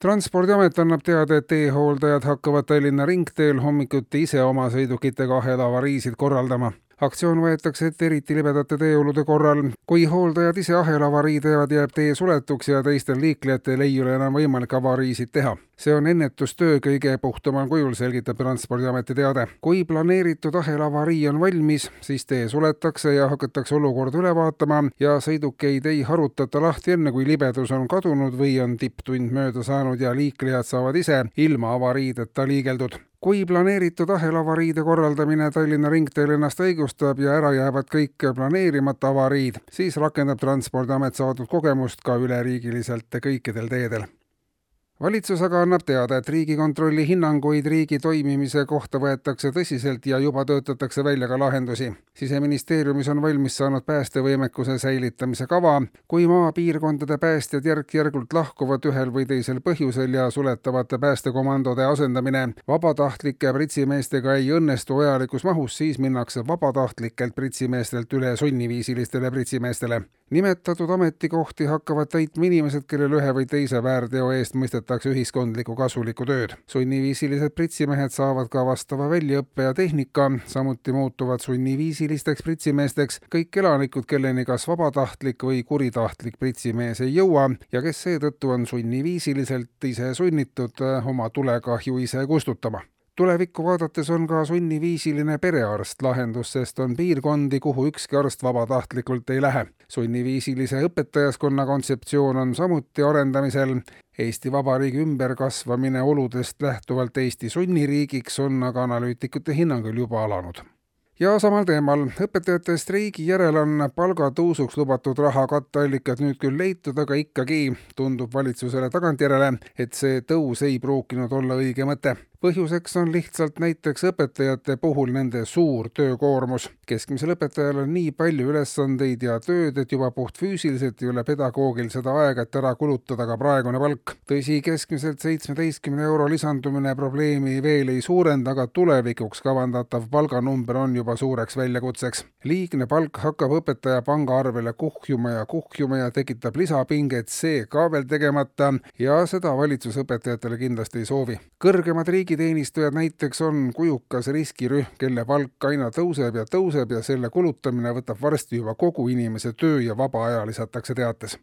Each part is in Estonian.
transpordiamet annab teada, et teehooldajad hakkavad Tallinna ringteel hommikuti ise oma sõidukitega ahelavariisid korraldama aktsioon võetakse ette eriti libedate teeolude korral. kui hooldajad ise ahelavarii teevad, jääb tee suletuks ja teistel liiklejatel ei ole enam võimalik avariisid teha. see on ennetustöö kõige puhtamal kujul, selgitab Transpordiameti teade. kui planeeritud ahelavarii on valmis, siis tee suletakse ja hakatakse olukorda üle vaatama ja sõidukeid ei harutata lahti enne, kui libedus on kadunud või on tipptund mööda saanud ja liiklejad saavad ise ilma avariideta liigeldud kui planeeritud ahelavariide korraldamine Tallinna ringteel ennast õigustab ja ära jäävad kõik planeerimata avariid, siis rakendab Transpordiamet saadud kogemust ka üleriigiliselt kõikidel teedel valitsus aga annab teada, et Riigikontrolli hinnanguid riigi toimimise kohta võetakse tõsiselt ja juba töötatakse välja ka lahendusi. siseministeeriumis on valmis saanud päästevõimekuse säilitamise kava. kui maapiirkondade päästjad järk-järgult lahkuvad ühel või teisel põhjusel ja suletavate päästekomandode asendamine vabatahtlike pritsimeestega ei õnnestu vajalikus mahus, siis minnakse vabatahtlikelt pritsimeestelt üle sunniviisilistele pritsimeestele. nimetatud ametikohti hakkavad täitma inimesed, kellel ühe või teise väärteo eest mõistetakse teostatakse ühiskondlikku kasulikku tööd. sunniviisilised pritsimehed saavad ka vastava väljaõppe ja tehnika, samuti muutuvad sunniviisilisteks pritsimeesteks kõik elanikud, kelleni kas vabatahtlik või kuritahtlik pritsimees ei jõua ja kes seetõttu on sunniviisiliselt ise sunnitud oma tulekahju ise kustutama tulevikku vaadates on ka sunniviisiline perearst lahendus, sest on piirkondi, kuhu ükski arst vabatahtlikult ei lähe. sunniviisilise õpetajaskonna kontseptsioon on samuti arendamisel. Eesti Vabariigi ümberkasvamine oludest lähtuvalt Eesti sunniriigiks on aga analüütikute hinnangul juba alanud. Ja samal teemal, õpetajate streigi järel on palgatõusuks lubatud raha katteallikad nüüd küll leitud, aga ikkagi tundub valitsusele tagantjärele, et see tõus ei pruukinud olla õige mõte põhjuseks on lihtsalt näiteks õpetajate puhul nende suur töökoormus. keskmisel õpetajal on nii palju ülesandeid ja tööd, et juba puhtfüüsiliselt ei ole pedagoogil seda aega, et ära kulutada ka praegune palk. tõsi, keskmiselt seitsmeteistkümne euro lisandumine probleemi veel ei suurenda, aga tulevikuks kavandatav palganumber on juba suureks väljakutseks. liigne palk hakkab õpetaja pangaarvele kuhjuma ja kuhjuma ja tekitab lisapinget, see ka veel tegemata ja seda valitsus õpetajatele kindlasti ei soovi. kõrgemad riigi riigiteenistujad näiteks on kujukas riskirühm, kelle palk aina tõuseb ja tõuseb ja selle kulutamine võtab varsti juba kogu inimese töö ja vaba aja, lisatakse teates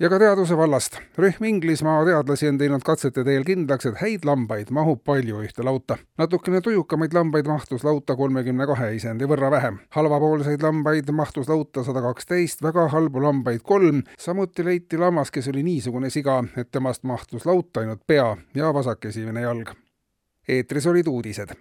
ja ka teaduse vallast. rühm Inglismaa teadlasi on teinud katsete teel kindlaks, et häid lambaid mahub palju ühte lauta. natukene tujukamaid lambaid mahtus lauta kolmekümne kahe isendi võrra vähem. halvapoolseid lambaid mahtus lauta sada kaksteist, väga halbu lambaid kolm. samuti leiti lammas, kes oli niisugune siga, et temast mahtus lauta ainult pea ja vasakesimene jalg. eetris olid uudised